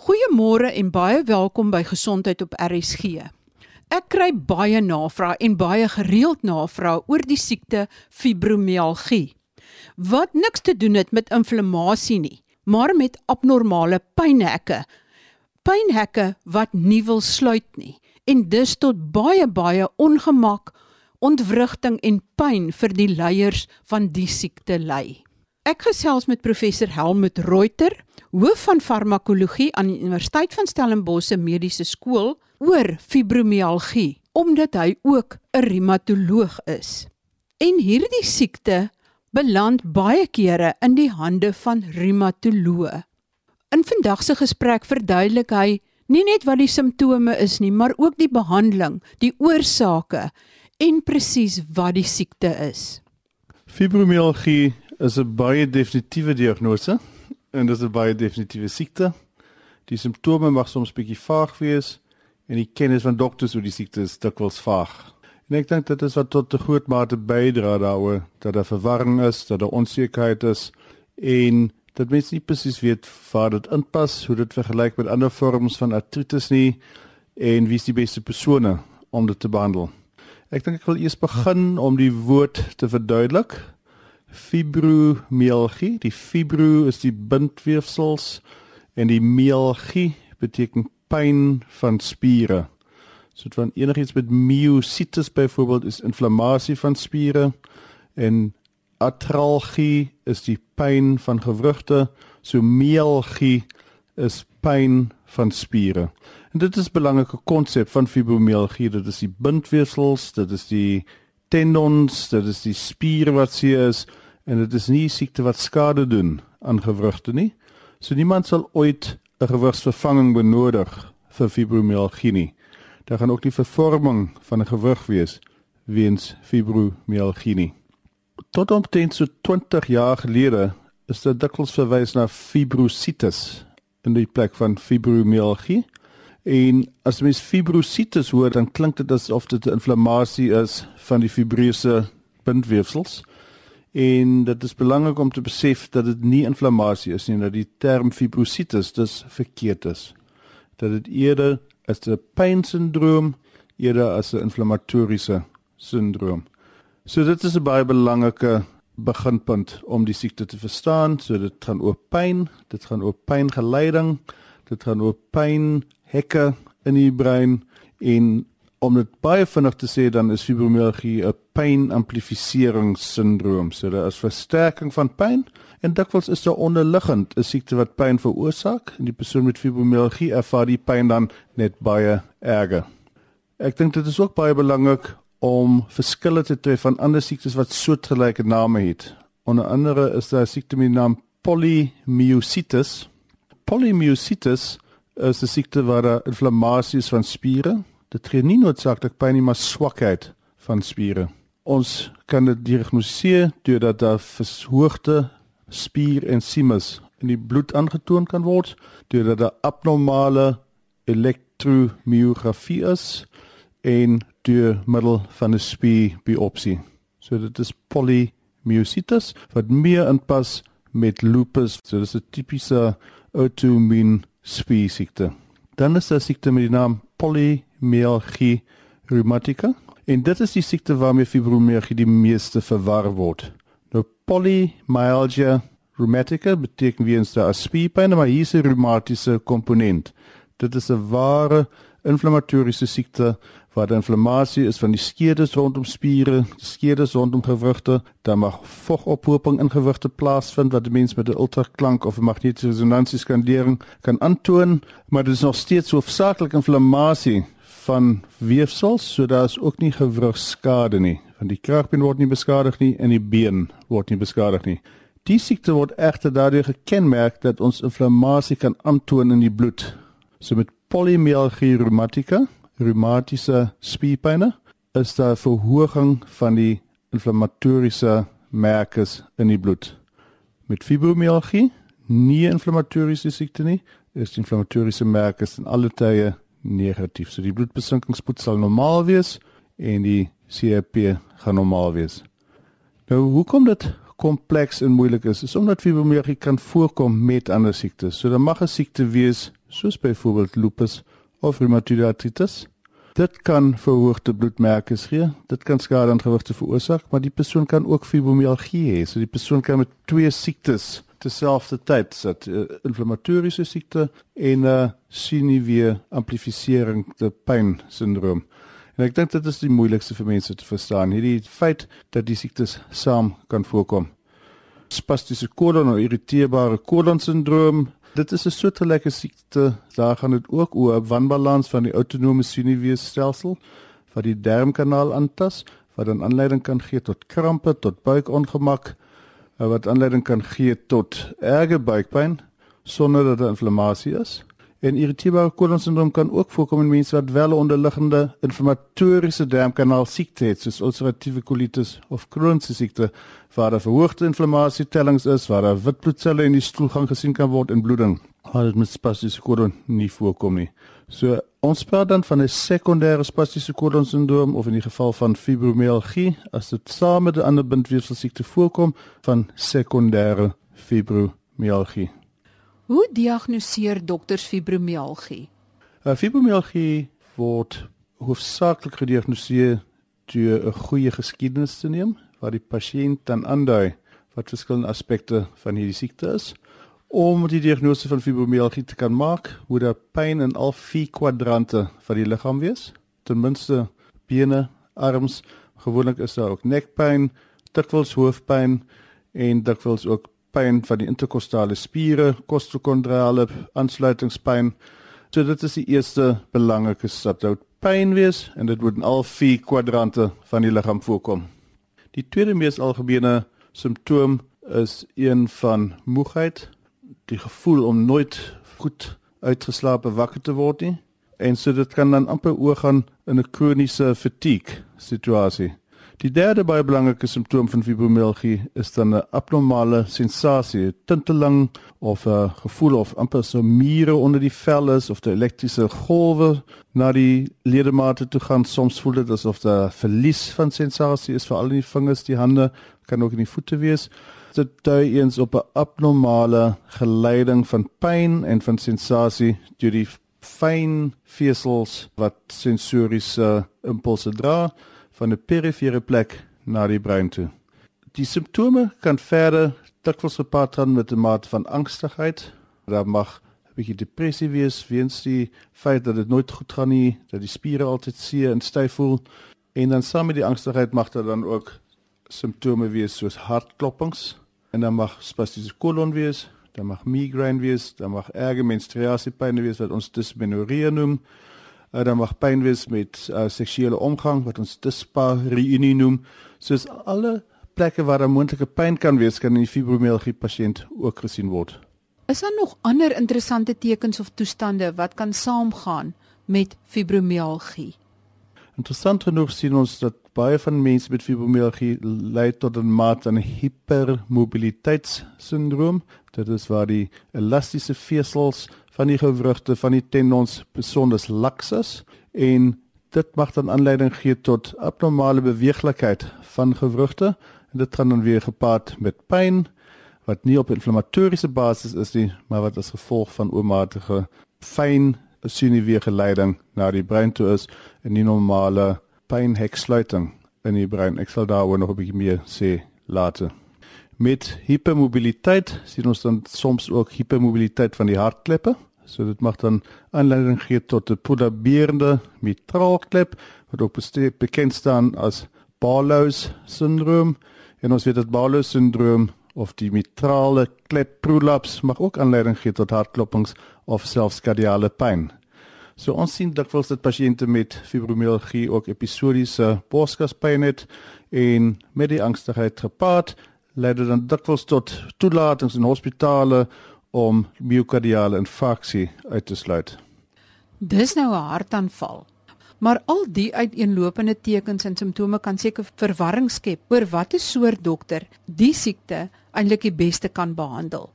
Goeiemôre en baie welkom by Gesondheid op RSG. Ek kry baie navrae en baie gereeld navrae oor die siekte fibromialgie. Wat niks te doen het met inflammasie nie, maar met abnormale pynhekke. Pynhekke wat nie wil sluit nie en dus tot baie baie ongemak, ontwrigting en pyn vir die leiers van die siekte lei. Ek gesels met professor Helmut Reuter, hoof van farmakologie aan die Universiteit van Stellenbosch Mediese Skool oor fibromialgie, omdat hy ook 'n reumatoloog is. En hierdie siekte beland baie kere in die hande van reumatoloë. In vandag se gesprek verduidelik hy nie net wat die simptome is nie, maar ook die behandeling, die oorsake en presies wat die siekte is. Fibromialgie is 'n baie definitiewe diagnose en dit is 'n baie definitiewe siekte. Die simptome mag soms bietjie vaag wees en die kennis van dokters oor die siekte is dikwels vaag. En ek dink dit is wat tot 'n groot mate bydra daaroor dat daar verwarring is, dat daar onsekerheid is en dat mense nie presies weet waar dit inpas, hoe dit vergelyk met ander vorms van artritis nie en wie is die beste persone om dit te behandel. Ek dink ek wil eers begin om die woord te verduidelik fibromialgie. Die fibro is die bindweefsels en die mialgie beteken pyn van spiere. So dit van enigiets met myositis byvoorbeeld is inflammasie van spiere en artralgie is die pyn van gewrigte. So mialgie is pyn van spiere. En dit is 'n belangrike konsep van fibromialgie. Dit is die bindweefsels, dit is die tendons, dit is die spiere wat seer is en dit is nie siekte wat skade doen aan gewrigte nie. So niemand sal ooit 'n gewrigsvervanging benodig vir fibromialgie nie. Daar gaan ook nie vervorming van 'n gewrig wees weens fibromialgie nie. Tot omtrent so 20 jaar gelede is dit dikwels verwys na fibrositis in die plek van fibromialgie. En as mens fibrositis hoor, dan klink dit asof dit 'n inflammasie is van die fibreuse bindweefsels. En dit is belangrik om te besef dat dit nie inflammasie is nie, dat die term fibrositis dus verkeerd is. Dat dit eerder as 'n pynsindroom eerder as 'n inflammatoriese sindroom. So dit is 'n baie belangrike beginpunt om die siekte te verstaan. So dit gaan oor pyn, dit gaan oor pyngeleiding, dit gaan oor pyn hekke in die brein en om dit baie vinnig te sê dan is fibromialgie 'n pynamplifiseringsindroom. So daar is versterking van pyn en dikwels is daar onderliggend 'n siekte wat pyn veroorsaak en die persoon met fibromialgie ervaar die pyn dan net baie erger. Ek dink dit is ook baie belangrik om verskille te tref van ander siektes wat soortgelyke name het. Onder andere is daar 'n siekte met die naam polymyositis. Polymyositis is 'n siekte waar daar inflammasie is van spiere dit gee nie noodsaaklik pyn nie, maar swakheid van spiere. Ons kan dit diagnoseer deurdat daar verhoogde spierensimes in die bloed aangetoon kan word, deurdat daar abnormale elektromiografie is en deur middel van 'n spierbiopsie. So dit is polymyositis wat meer inpas met lupus. So dit is 'n tipiese autoimmune spiersiekte. Dan is daar siekte met die naam poly fibromyalgie rheumatica en dit is die siekte waarmee fibromyalgie die meeste verwar word. Nou polymyalgia rheumatica beteken wie ons daar spierpyn maar hier is 'n reumatiese komponent. Dit is 'n ware inflammatoriese siekte waar die inflammasie is van die skedes rondom spiere, skedes rondom gewrigte, dan mag vogophoping in gewrigte plaasvind wat die mens met 'n ultraklank of 'n magnetiese resonansieskandering kan aantoon, maar dit is nog steeds hoofsaaklik inflammasie van weefsels, so daar's ook nie gewrigskade nie. Van die kraakbeen word nie beskadig nie en die been word nie beskadig nie. Die siekte word egter daardeur gekenmerk dat ons inflammasie kan aantoon in die bloed. So met polymyalgie rheumatica, reumatiese spierpynne, is daar verhoging van die inflammatoriese merkers in die bloed. Met fibromyalgie, nie inflammatoriese siekte nie, is die inflammatoriese merkers in alle tye negatief. So die bloedbesinkingspoed sal normaal wees en die CRP gaan normaal wees. Nou hoekom dit kompleks en moeilik is, is omdat fibromyalgie kan voorkom met ander siektes. So dan mag 'n siekte wees soos byvoorbeeld lupus of reumatoïde artritis. Dit kan verhoogde bloedmerke gee, dit kan skade aan gewrigte veroorsaak, maar die persoon kan ook fibromialgie hê. So die persoon kan met twee siektes terselfdertyd sit, uh, inflammatoriese siekte en 'n uh, sinewee amplifisering te pyn sindroom. En ek dink dit is die moeilikste vir mense te verstaan, hierdie feit dat die siektes saam kan voorkom. Spastiese kolon of irriteerbare kolonsindroom, dit is 'n soortgelyke siekte. Daar gaan dit ook oor 'n wanbalans van die autonome senuweestelsel wat die darmkanaal aantas, wat dan aanleiding kan gee tot krampe, tot buikongemak, eh, wat aanleiding kan gee tot erge buikpyn sonder dat daar inflammasie is. En irriteerbare kolonsindroom kan ook voorkom in mense wat wel 'n onderliggende inflammatoriese darmkanaal siekte het, soos ulceratiewe kolitis of Crohn's siekte, waar daar verhoogde inflammasie tellings is, waar daar wit bloedselle in die stoelgang gesien kan word en bloeding. Maar dit met spastiese kolon nie voorkom nie. So ons praat dan van 'n sekondêre spastiese kolonsindroom of in die geval van fibromialgie as dit saam met 'n ander bindweefselsiekte voorkom van sekondêre fibromialgie. Hoe diagnoseer dokters fibromialgie? Uh, fibromialgie word hoofsaaklik gediagnoseer deur 'n goeie geskiedenis te neem waar die pasiënt dan aandui wat verskillende aspekte van hierdie siekte is om die diagnose van fibromialgie te kan maak, moet daar pyn in al vier kwadrante van die liggaam wees, ten minste bene, arms, gewoonlik is daar ook nekpyn, dikwels hoofpyn en dikwels ook pyn van die interkostale spiere, kostokondrale aansluitingspyn. So dit is die eerste belangrike stap. Dit pyn wees en dit moet in al vier kwadrante van die liggaam voorkom. Die tweede mees algemene simptoom is een van moegheid, die gevoel om nooit goed uitgeslaap wakker te word nie. En so dit kan dan amper oorgaan in 'n kroniese fatigue situasie. Die derde baie belangrike simptoom van fibromialgie is dan 'n abnormale sensasie, tinteling of 'n gevoel of amper so mure onder die vel is of die elektriese golwe na die ledemate toe gaan. Soms voel dit asof daar verlies van sensasie is, veral in die vingers, die hande, kan ook in die voete wees. Dit dui eens op 'n abnormale geleiding van pyn en van sensasie deur die fyn vesels wat sensoriese impulse dra van 'n perifere plek na die brein toe. Die simptome kan verder dikwels gepaard gaan met 'n mate van angstigheid. Daar mag 'n bietjie depressie wees weens die feit dat dit nooit goed gaan nie, dat die spiere altyd seer en styf voel en dan saam met die angstigheid mag daar dan ook simptome wees soos hartklopings en dan mag spastiese kolon wees, dan mag migraine wees, dan mag erge menstruasiepyn wees wat ons dysmenorrhea noem uh, dan mag pyn wees met uh, seksuele omgang wat ons dyspareunie noem. Soos alle plekke waar 'n moontlike pyn kan wees, kan in die fibromialgie pasiënt ook gesien word. Is daar nog ander interessante tekens of toestande wat kan saamgaan met fibromialgie? Interessant genoeg sien ons dat baie van mense met fibromialgie lei tot 'n mate van hypermobiliteitssindroom. Dit is waar die elastiese vesels van die gewrigte van die tendons besonder laks is en dit mag dan aanleiding gee tot abnormale beweeglikheid van gewrigte en dit kan dan weer gepaard met pyn wat nie op inflammatoriese basis is nie maar wat as gevolg van oormatige fyn sineweegeleiding na die brein toe is en nie normale pynheksluiting in die brein. Ek sal daaroor nog 'n bietjie meer sê later. Met hipermobiliteit sien ons dan soms ook hipermobiliteit van die hartkleppe. So dit mag dan aanleiding gee tot 'n polaberende mitraalklep wat ook bekend staan as Barlow's syndroom. En ons weet dat Barlow's syndroom of die mitrale klep prolaps mag ook aanleiding gee tot hartklopings of selfs kardiale pyn. So ons sien dikwels dat pasiënte met fibromialgie ook episodiese borskaspyn het en met die angstigheid gepaard lei dit dan dikwels tot toelatings in hospitale om myokardiale infarksie uit te sluit. Dis nou 'n hartaanval. Maar al die uiteenlopende tekens en simptome kan seker verwarring skep oor watter soort dokter die siekte eintlik die beste kan behandel.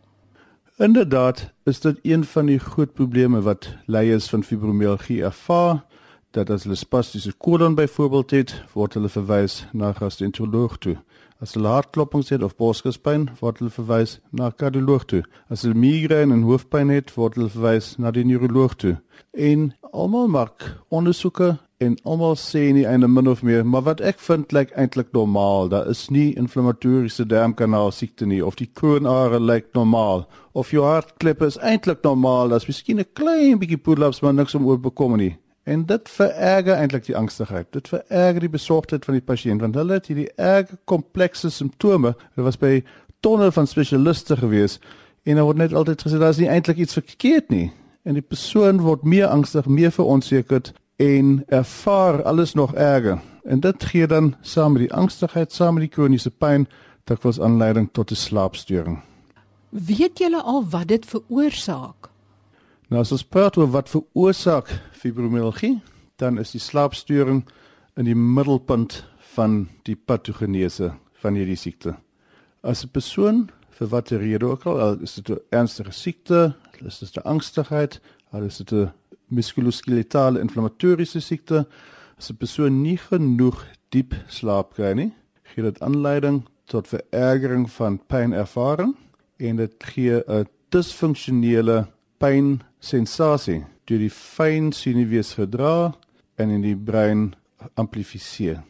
Inderdaad, is dit een van die groot probleme wat leiers van fibromialgie ervaar, dat as hulle spastiese kolon byvoorbeeld het, word hulle verwys na gastroenteroloog toe As hulle hartklopings het of borskispyn, word hulle verwys na kardioloog toe. As hulle migraine en hoofpyn het, word hulle verwys na die neuroloog toe. En almal maak ondersoeke en almal sê nie einde min of meer, maar wat ek vind lyk eintlik normaal. Daar is nie inflammatoriese darmkanaal siekte nie of die kroonare lyk normaal of jou hartklep is eintlik normaal. Daar's miskien 'n klein bietjie poedlaps maar niks om oor bekommer nie. En dit vererger eintlik die angstigheid. Dit vererger die besorgdheid van die pasiënt want hulle het hierdie erge komplekse simptome. Hulle was by tonne van spesialiste gewees en hulle word net altyd gesê daar's nie eintlik iets verkeerd nie. En die persoon word meer angstig, meer veronsekerd en ervaar alles nog erger. En dit gee dan saam met die angstigheid, saam met die kroniese pyn, dikwels aanleiding tot 'n slaapstoring. Weet julle al wat dit veroorsaak? Nou as ons praat oor wat veroorsaak fibromialgie, dan is die slaapstoring in die middelpunt van die patogenese van hierdie siekte. As 'n persoon vir watter rede ook al, is dit 'n ernstige siekte, is dit 'n angstigheid, is dit 'n muskuloskeletale inflammatoriese siekte, as 'n persoon nie genoeg diep slaap kry nie, gee dit aanleiding tot verergering van pynervaring en dit gee 'n disfunksionele pynsensasie deur die fyn sinewees gedra en in die brein amplifiseer.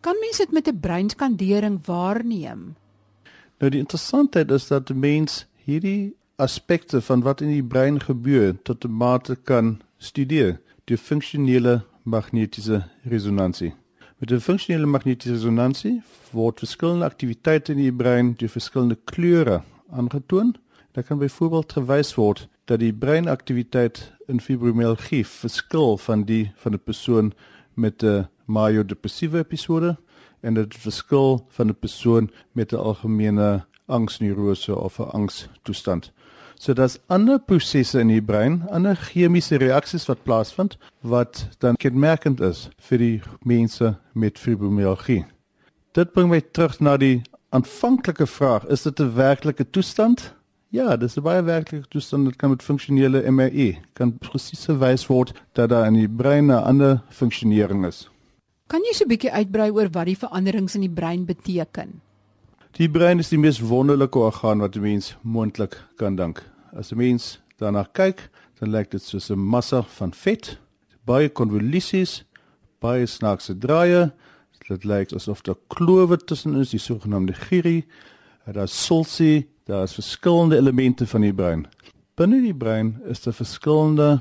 Kan mens dit met 'n breinskandering waarneem? Nou die interessantheid is dat die mens hierdie aspekte van wat in die brein gebeur tot 'n mate kan studeer die funksionele magnetiese resonansie. Met die funksionele magnetiese resonansie word verskillende aktiwiteite in die brein deur verskillende kleure aangetoon. Daar kan byvoorbeeld gewys word dat die breinaktiwiteit in fibromialgie verskil van die van 'n persoon met 'n major-depressiewe episode en dit verskil van 'n persoon met 'n algemene angsneurose of 'n angstoestand. So daar's ander prosesse in die brein, ander chemiese reaksies wat plaasvind wat dan kenmerkend is vir die mense met fibromialgie. Dit bring my terug na die aanvanklike vraag, is dit 'n werklike toestand? Ja, dis 'n baie werklike toestand. Dit kan met funksionele MRI kan presies gewys word dat daar in die brein 'n ander funksionering is. Kan jy so 'n bietjie uitbrei oor wat die veranderings in die brein beteken? Die brein is die mees wonderlike orgaan wat 'n mens moontlik kan dink. As 'n mens daarna kyk, dan lyk dit soos 'n massa van vet, baie konvolusies, baie snaakse draaie. Dit lyk asof daar klowe tussen is, die sogenaamde gyri. Daar's sulsie, daar's verskillende elemente van die brein. Binne die brein is daar verskillende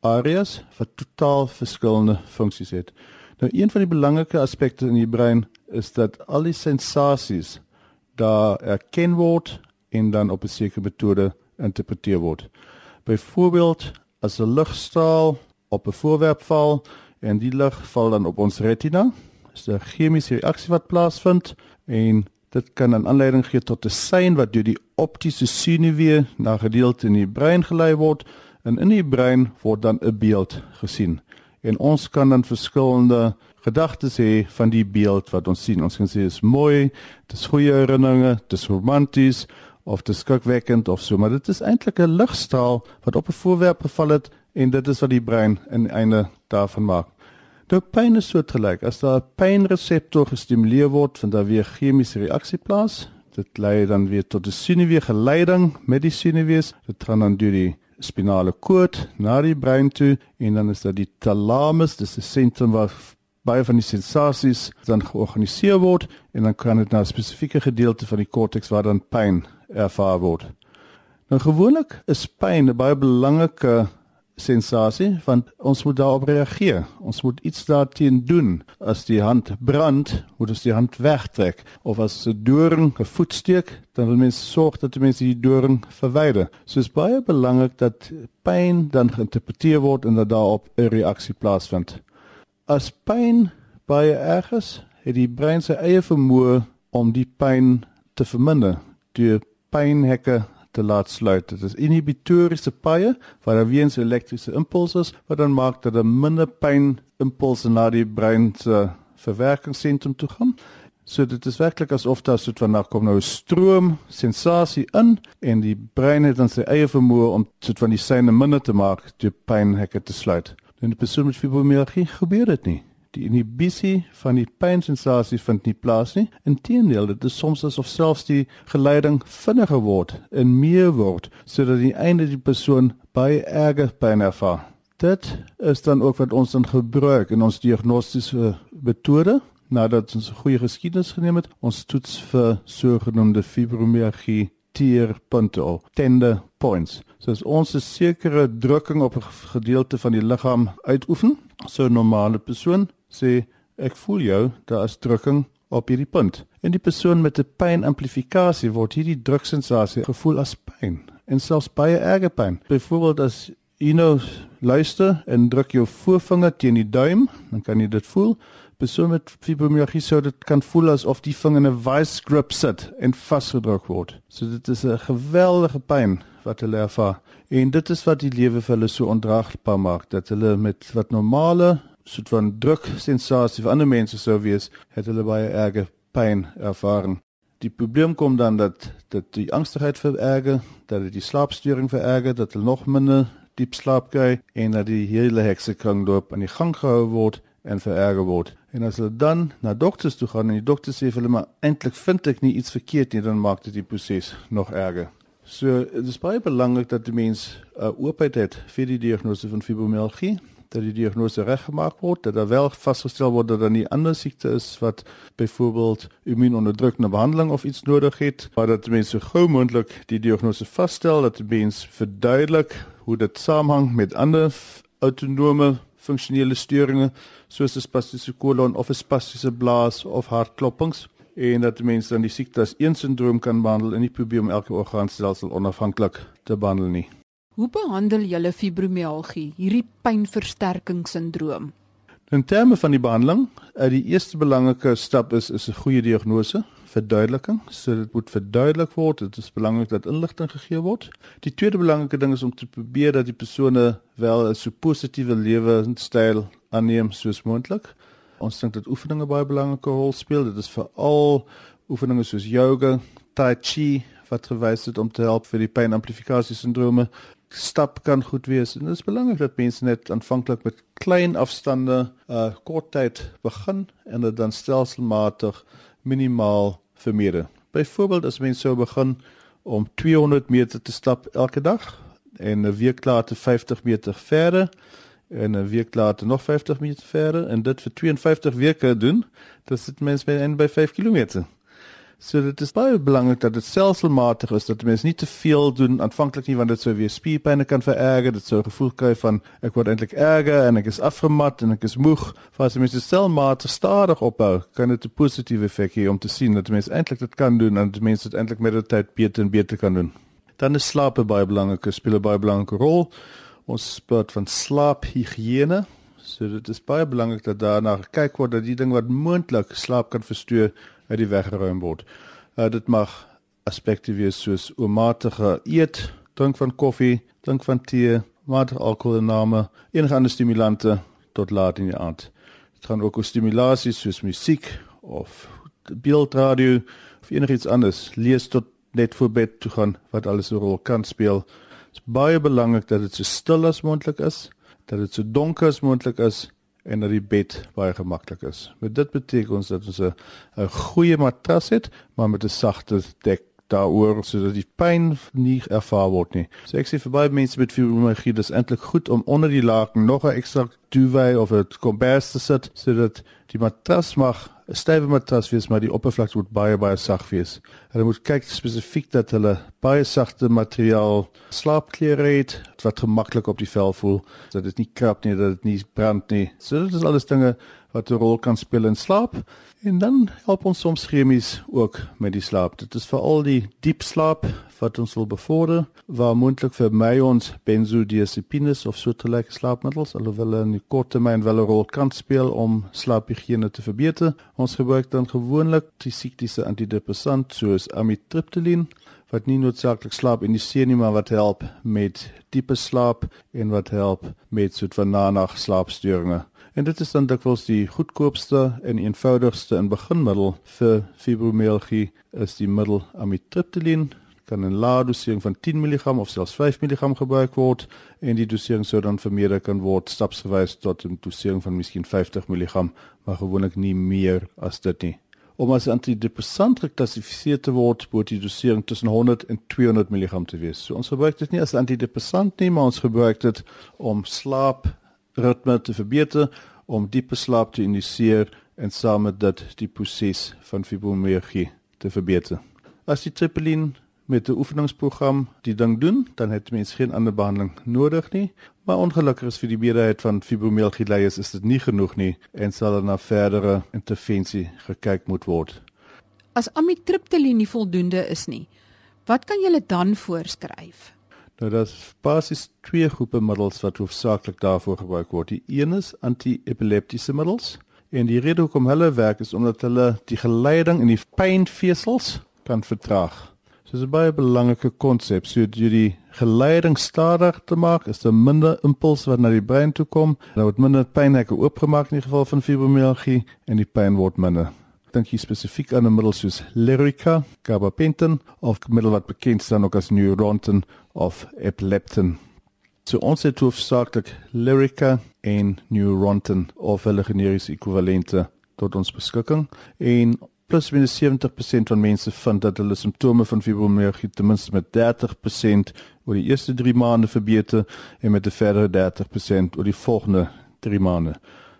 areas wat totaal verskillende funksies het. Nou een van die belangrike aspekte in die brein is dat al die sensasies daar erken word en dan op 'n sekere metode interpreteer word. Byvoorbeeld as 'n ligstraal op 'n voorwerp val en die lig val dan op ons retina, is 'n chemiese reaksie wat plaasvind en dit kan 'n aanleiding gee tot 'n sein wat deur die optiese senuwee na gedeelte in die brein gelei word en in die brein word dan 'n beeld gesien. En ons kan dan verskillende gedagtes hê van die beeld wat ons sien. Ons kan sê is mooi, dis goeie herinneringe, dis romanties of dis skrikwekkend of so, maar dit is eintlik 'n ligstraal wat op 'n voorwerp geval het en dit is wat die brein in einde daarvan maak. Nou pyn is soortgelyk. As daar 'n pynreseptor gestimuleer word, vind daar weer chemiese reaksie plaas. Dit lei dan weer tot 'n senuweegeleiding met die senuwees. Dit gaan dan deur die spinale koord na die brein toe en dan is daar die thalamus, dis 'n sentrum waar baie van die sensasies dan georganiseer word en dan kan dit na 'n spesifieke gedeelte van die korteks waar dan pyn ervaar word. Nou gewoonlik is pyn 'n baie belangrike sensasie want ons moet daarop reageer. Ons moet iets daarteen doen. As die hand brand, moet ons die hand wegtrek of as 'n doring 'n voet steek, dan wil mens sorg dat die mens die doring verwyder. So is baie belangrik dat pyn dan geïnterpreteer word en dat daarop 'n reaksie plaasvind. As pyn baie erg is, het die brein sy eie vermoë om die pyn te verminder deur pynhekke te laat sluit. Dit is inhibitoriese paaie waar daar weens elektriese impulse wat dan maak dat 'n minder pyn impulse na die brein se verwerkingssentrum toe gaan. So dit is werklik asof daar soort van na kom nou 'n stroom sensasie in en die brein het dan sy eie vermoë om soort van die syne minder te maak deur pynhekke te sluit. En 'n persoon met fibromialgie gebeur dit nie. Die inhibisie van die pynsensasie vind nie plaas nie. Inteendeel, dit is soms asof selfs die geleiding vinniger word en meer word sodat aan die einde die persoon baie erger pyn ervaar. Dit is dan ook wat ons dan gebruik in ons diagnostiese metode nadat ons 'n goeie geskiedenis geneem het. Ons toets vir sogenaamde fibromialgie tierpunte, tender points. So as ons 'n sekere drukking op 'n gedeelte van die liggaam uitoefen, so 'n normale persoon sê ek voel jou, daar is drukking op hierdie punt. En die persoon met 'n pynamplifikasie word hierdie druksensasie gevoel as pyn en selfs baie erge pyn. Byvoorbeeld as jy nou luister en druk jou voorvinger teen die duim, dan kan jy dit voel persoon met fibromialgie sou dit kan voel asof die vinger in 'n vice grip sit en vasgedruk word. So dit is 'n geweldige pyn wat hulle ervaar. En dit is wat die lewe vir hulle so ondraagbaar maak dat hulle met wat normale soort van druk sensasie vir ander mense sou wees, het hulle baie erge pyn ervaar. Die probleem kom dan dat dat die angstigheid vererger, dat dit die slaapstoring vererger, dat hulle nog minder diep slaap kry en dat die hele heksekring loop aan die gang gehou word en vererger word. En as hulle dan na dokters toe gaan en die dokter sê vir hulle maar eintlik vind ek nie iets verkeerd nie, dan maak dit die proses nog erger. So dit is baie belangrik dat die mens 'n uh, oopheid het vir die diagnose van fibromialgie, dat die diagnose reggemaak word, dat daar wel vasgestel word dat daar nie ander siekte is wat byvoorbeeld immuunonderdrukkende behandeling of iets nodig het, maar dat die mens so gou moontlik die diagnose vasstel, dat die mens verduidelik hoe dit saamhang met ander autonome funksionele storinge soos spastiese kolon of spastiese blaas of hartklopings en dat mense dan die siekte as een sindroom kan behandel en nie probeer om elke orgaanstelsel onafhanklik te behandel nie. Hoe behandel julle fibromialgie, hierdie pynversterkingssindroom? In terme van die behandeling, eh, die eerste belangrike stap is is 'n goeie diagnose verduideliking. So dit moet verduidelik word. Dit is belangrik dat inligting gegee word. Die tweede belangrike ding is om te probeer dat die persone wel 'n so positiewe lewenstyl aanneem soos moontlik. Ons dink dat oefeninge baie belangrike rol speel. Dit is veral oefeninge soos yoga, tai chi wat gewys het om te help vir die pynamplifikasie sindrome. Stap kan goed wees. En dit is belangrik dat mense net aanvanklik met klein afstande, uh kort tyd begin en dit dan stelselmatig minimaal vermeerder. Byvoorbeeld as mens sou begin om 200 meter te stap elke dag en 'n week later 50 meter verder en 'n week later nog 50 meter verder en dit vir 52 weke doen, dan sit mens by en by 5 km. So dit is baie belangrik dat dit selfselmatig is dat mense nie te veel doen aanvanklik nie want dit sou weer spierpynne kan vererger, dit sou gevoel kry van ek word eintlik erger en ek is afgemat en ek is moeg. As mense selfmatig stadig opbou, kan dit 'n positiewe effek hê om te sien dat mense eintlik dit kan doen en dat mense dit eintlik met die tyd beter en beter kan doen. Dan is slaap baie belangrik, speel 'n baie belangrike rol. Ons praat van slaaphigiëne. So dit is baie belangrik dat daarna gekyk word dat die ding wat moontlik slaap kan verstoor uit die weg geruim word. Uh, dit mag aspekte wees soos oormatige eet, drink van koffie, drink van tee, matige alkoholinname, enige ander stimulante tot laat in die aand. Dit gaan ook oor stimulasie soos musiek of beeldradio of enigiets anders. Lees tot net voor bed toe gaan wat alles 'n rol kan speel. Dit is baie belangrik dat dit so stil as moontlik is, dat dit so donker as moontlik is en dat die bed baie gemaklik is. Met dit beteken ons dat ons 'n goeie matras het, maar met 'n sagte dek daaroor sodat die pyn nie ervaar word nie. So ek sê vir baie mense met fibromialgie, dis eintlik goed om onder die laken nog 'n ekstra duvet of 'n kombers te sit sodat die matras mag 'n stywe matras wees, maar die oppervlakte moet baie baie sag wees. Hulle moet kyk spesifiek dat hulle baie sagte materiaal slaapklere het wat gemaklik op die vel voel, dat dit nie krap nie, dat dit nie brand nie. So dit is alles dinge wat 'n rol kan speel in slaap. En dan help ons soms chemies ook met die slaap. Dit is veral die diep slaap wat ons wil bevorder, waar moontlik vir my ons benzodiazepines of soortgelyke slaapmiddels alhoewel in die kort termyn wel 'n rol kan speel om slaaphigiëne te verbeter. Ons gebruik dan gewoonlik psigiatriese antidepressant soos amitriptyline wat nie noodsaaklik slaap induseer nie, maar wat help met diepe slaap en wat help met soort van nag slaapstoringe. En dit is dan dikwels die goedkoopste en eenvoudigste en beginmiddel vir fibromialgie is die middel amitriptyline kan 'n lae dosering van 10 mg of selfs 5 mg gebruik word en die dosering sou dan vermeerder kan word stapsgewys tot 'n dosering van miskien 50 mg, maar gewoonlik nie meer as dit nie. Om as antidepressant geklassifiseer te word, moet die dosering tussen 100 en 200 mg te wees. So ons gebruik dit nie as antidepressant nie, maar ons gebruik dit om slaapritme te verbeter, om diepe slaap te induseer en saam met dit die proses van fibromialgie te verbeter. As die tripelin met 'n oefeningsprogram die ding doen, dan het mens geen ander behandeling nodig nie. Maar ongelukkig is vir die meerderheid van fibromialgie leiers is dit nie genoeg nie en sal er na verdere intervensie gekyk moet word. As amitriptyline nie voldoende is nie, wat kan jy dan voorskryf? Nou daar's basies twee groepe middels wat hoofsaaklik daarvoor gebruik word. Die een is anti-epileptiese middels en die rede hoekom hulle werk is omdat hulle die geleiding in die pynvesels kan vertraag. So dis 'n baie belangrike konsep. So jy die geleiding stadiger te maak, is daar minder impuls wat na die brein toe kom. Nou word minder pynhekke oopgemaak in die geval van fibromialgie en die pyn word minder. Dink jy spesifiek aan 'n middel soos Lyrica, gabapentin of middel wat bekend staan ook as Neurontin of Epileptin. So ons het hoofsaaklik Lyrica en Neurontin of hulle generiese ekwivalente tot ons beskikking en plus minus 70% van mense vind dat hulle simptome van fibromialgie ten minste met 30% oor die eerste 3 maande verbeter en met 'n verdere 30% oor die volgende 3 maande.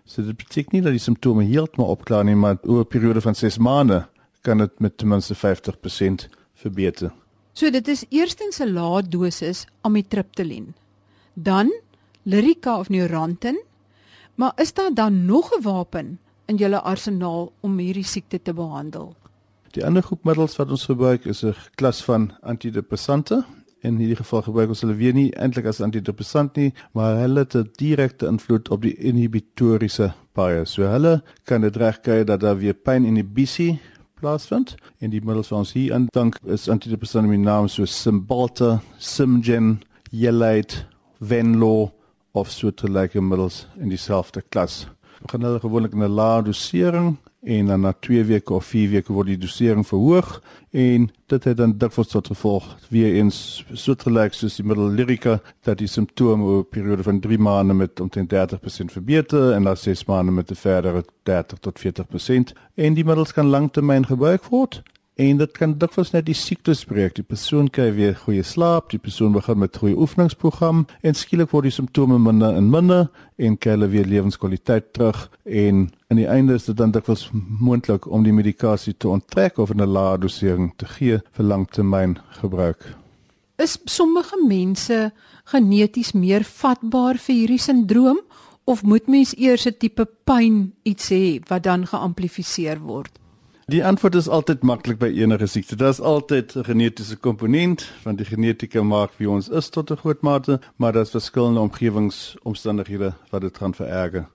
So dit beteken nie dat die simptome heeltemal opklaar nie, maar oor 'n periode van 6 maande kan dit met ten minste 50% verbeter. So dit is eerstens 'n lae dosis amitriptyline. Dan Lyrica of Neurontin. Maar is daar dan nog 'n wapen in julle arsenaal om hierdie siekte te behandel? Die ander groep middels wat ons gebruik is 'n klas van antidepressante. In hierdie geval gebruik ons hulle weer nie eintlik as antidepressant nie, maar hulle het 'n direkte invloed op die inhibitoriese paaie. So hulle kan dit regkry dat daar weer pyninhibisie plaasvind. En die middels wat ons hier aan dink is antidepressante met name so Cymbalta, Simgen, Yelate, Venlo of soortgelyke middels in dieselfde klas begin hulle gewoonlik in 'n lae dosering en dan na 2 weke of 4 weke word die dosering verhoog en dit het dan dikwels tot gevolg weer eens soortgelyk soos die middel Lyrica dat die simptome oor 'n periode van 3 maande met omtrent 30% verbeter en na 6 maande met 'n verdere 30 tot 40% en die middels kan lanktermyn gebruik word En dit kan dikwels net die siekte spreek. Die persoon kry weer goeie slaap, die persoon begin met goeie oefeningsprogram en skielik word die simptome minder en minder en kry hulle weer lewenskwaliteit terug en aan die einde is dit dan dikwels moontlik om die medikasie te onttrek of 'n lae dosering te gee vir langtermyn gebruik. Is sommige mense geneties meer vatbaar vir hierdie sindroom of moet mens eers 'n tipe pyn iets hê wat dan geamplifiseer word? Die antwoord is altyd maklik by enige siekte. Daar's altyd 'n genetiese komponent, want die genetika maak wie ons is tot 'n groot mate, maar daar's verskillende omgewingsomstandighede wat dit gaan vererger.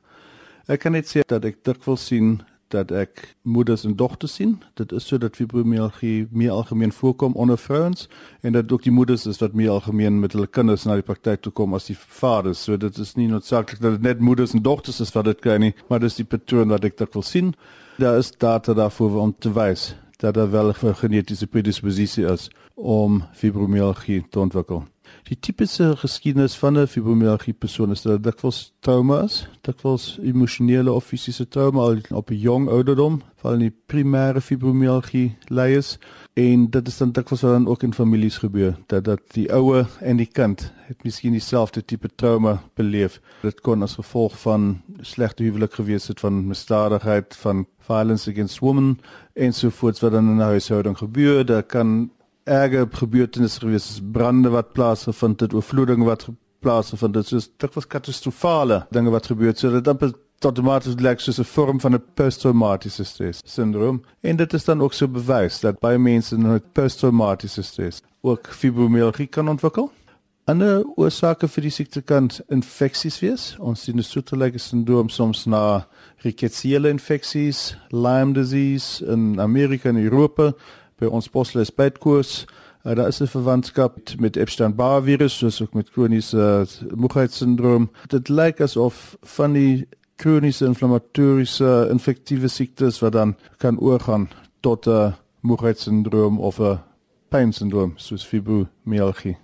Ek kan net sê dat ek dikwels sien dat ek moeders en dogters sien. Dit is so dat fibromialgie meer algemeen voorkom onder vrouens en dat ook die moeders is wat meer algemeen met hulle kinders na die praktyk toe kom as die vaders. So dit is nie noodsaaklik dat dit net moeders en dogters is wat dit kry nie, maar dis die patroon wat ek dikwels sien. Daar is data daarvoor om te wys dat daar wel 'n genetiese predisposisie is om fibromialgie te ontwikkel. Die tipiese geskiedenis van 'n fibromialgie persoon is dat dit was traumas, dit was emosionele of fisiese trauma al op 'n jong ouderdom, veral die primêre fibromialgie leiers en dit is dan dikwels dan ook in families gebeur dat dat die ouer en die kind het miskien dieselfde tipe trauma beleef. Dit kon as gevolg van slegte huwelik gewees het van misdadigheid van violence against women ensovoorts wat dan in 'n huishouding gebeur. Daar kan erge gebeurtenisse gewees, soos brande wat plaasgevind het, oorvloeding wat plaasgevind het, soos dit was katastrofale dinge wat gebeur het. So dit dan outomaties lyk soos 'n vorm van 'n posttraumatiese stres syndroom. En dit is dan ook so bewys dat baie mense met posttraumatiese stres ook fibromialgie kan ontwikkel. Ander oorsake vir die siekte kan infeksies wees. Ons sien 'n soortgelyke sindroom soms na rickettsiele infeksies, Lyme disease in Amerika en Europa by ons posles bytkoers. Uh, daar is 'n verwantskap met Epstein-Barr virus, soos ook met kroniese uh, moegheidssindroom. Dit lyk asof van die kroniese inflammatoriese infektiewe siektes wat dan kan oorgaan tot 'n uh, moegheidssindroom of 'n pynsindroom soos fibromialgie.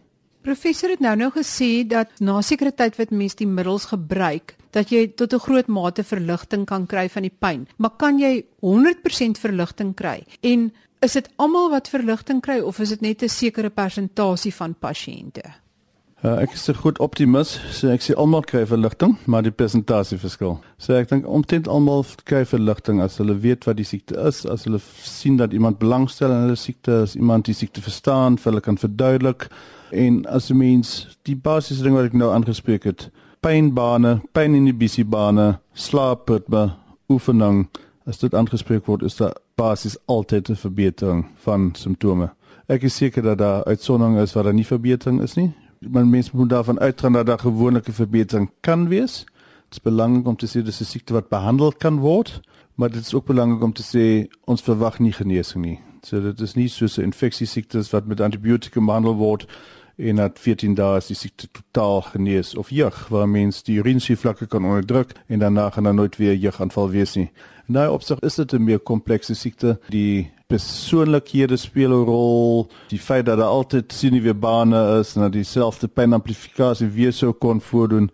Professor het nou nou gesê dat na sekere tyd wat mens die middels gebruik, dat jy tot 'n groot mate verligting kan kry van die pyn. Maar kan jy 100% verligting kry? En is dit almal wat verligting kry of is dit net 'n sekere persentasie van pasiënte? Uh, ek is 'n groot optimis, so ek sê almal kry verligting, maar die persentasie verskil. So ek dink omtrent almal kry verligting as hulle weet wat die siekte is, as hulle sien dat iemand belangstel in hulle siekte, as iemand die siekte verstaan, vir hulle kan verduidelik en as 'n mens die basiese ding wat ek nou aangespreek het, pynbane, pyninhibisiebane, slaapritme, oefening, as dit aangespreek word, is daar basies altyd 'n verbetering van simptome. Ek is seker dat daar uitsonderinge is waar daar nie verbetering is nie man mens moet daarvan uitgaan dat daar gewoonlike verbetering kan wees. Dit is belangrik om te sê dis 'n siekte wat behandel kan word, maar dit is ook belangrik om te sê ons verwag nie genesing nie. So dit is nie soos 'n infeksie siekte wat met antibiotika behandel word en na 14 dae is die siekte totaal genees of jeug waar mens die urinsvlakke kan onderdruk en daarna gaan daar nooit weer jeugaanval wees nie. Nou opsig is dit 'n meer komplekse siekte. Die persoonlikhede speel 'n rol, die feit dat daar altyd sinewiebane is en dat dieselfde pynamplifikasie weer sou kon voordoen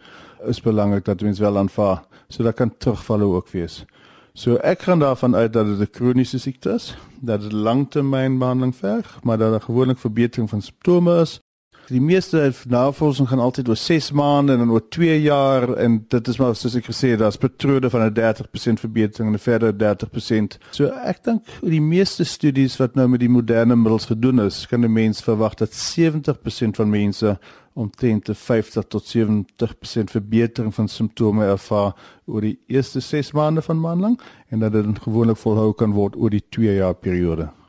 is belangrik dat mens wel aanvaar. So dat kan terugvalle ook wees. So ek gaan daarvan uit dat dit 'n kroniese siekte is, dat dit langtermynbehandeling verg, maar dat daar gewoonlik verbetering van simptome is die meeste navorsing gaan altyd oor 6 maande en dan oor 2 jaar en dit is maar soos ek gesê het, daar's patrone van 'n 30% verbetering en 'n verder 30%. So ek dink die meeste studies wat nou met die moderne middels gedoen is, kan 'n mens verwag dat 70% van mense omtrent 50 tot 70% verbetering van simptome ervaar oor die eerste 6 maande van behandeling en dat dit gewoonlik volhou kan word oor die 2 jaar periode.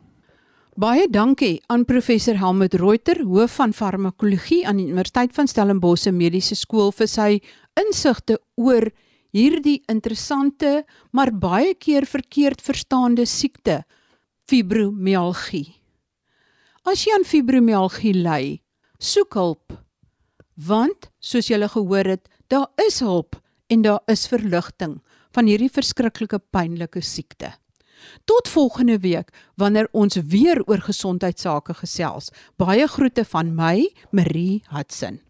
Baie dankie aan professor Helmut Reuter, hoof van farmakologie aan die Universiteit van Stellenbosch Mediese Skool vir sy insigte oor hierdie interessante maar baie keer verkeerd verstaande siekte, fibromialgie. As jy aan fibromialgie ly, soek hulp. Want soos jy gehoor het, daar is hulp en daar is verligting van hierdie verskriklike pynlike siekte. Tot volgende week wanneer ons weer oor gesondheidsake gesels. Baie groete van my, Marie Hudson.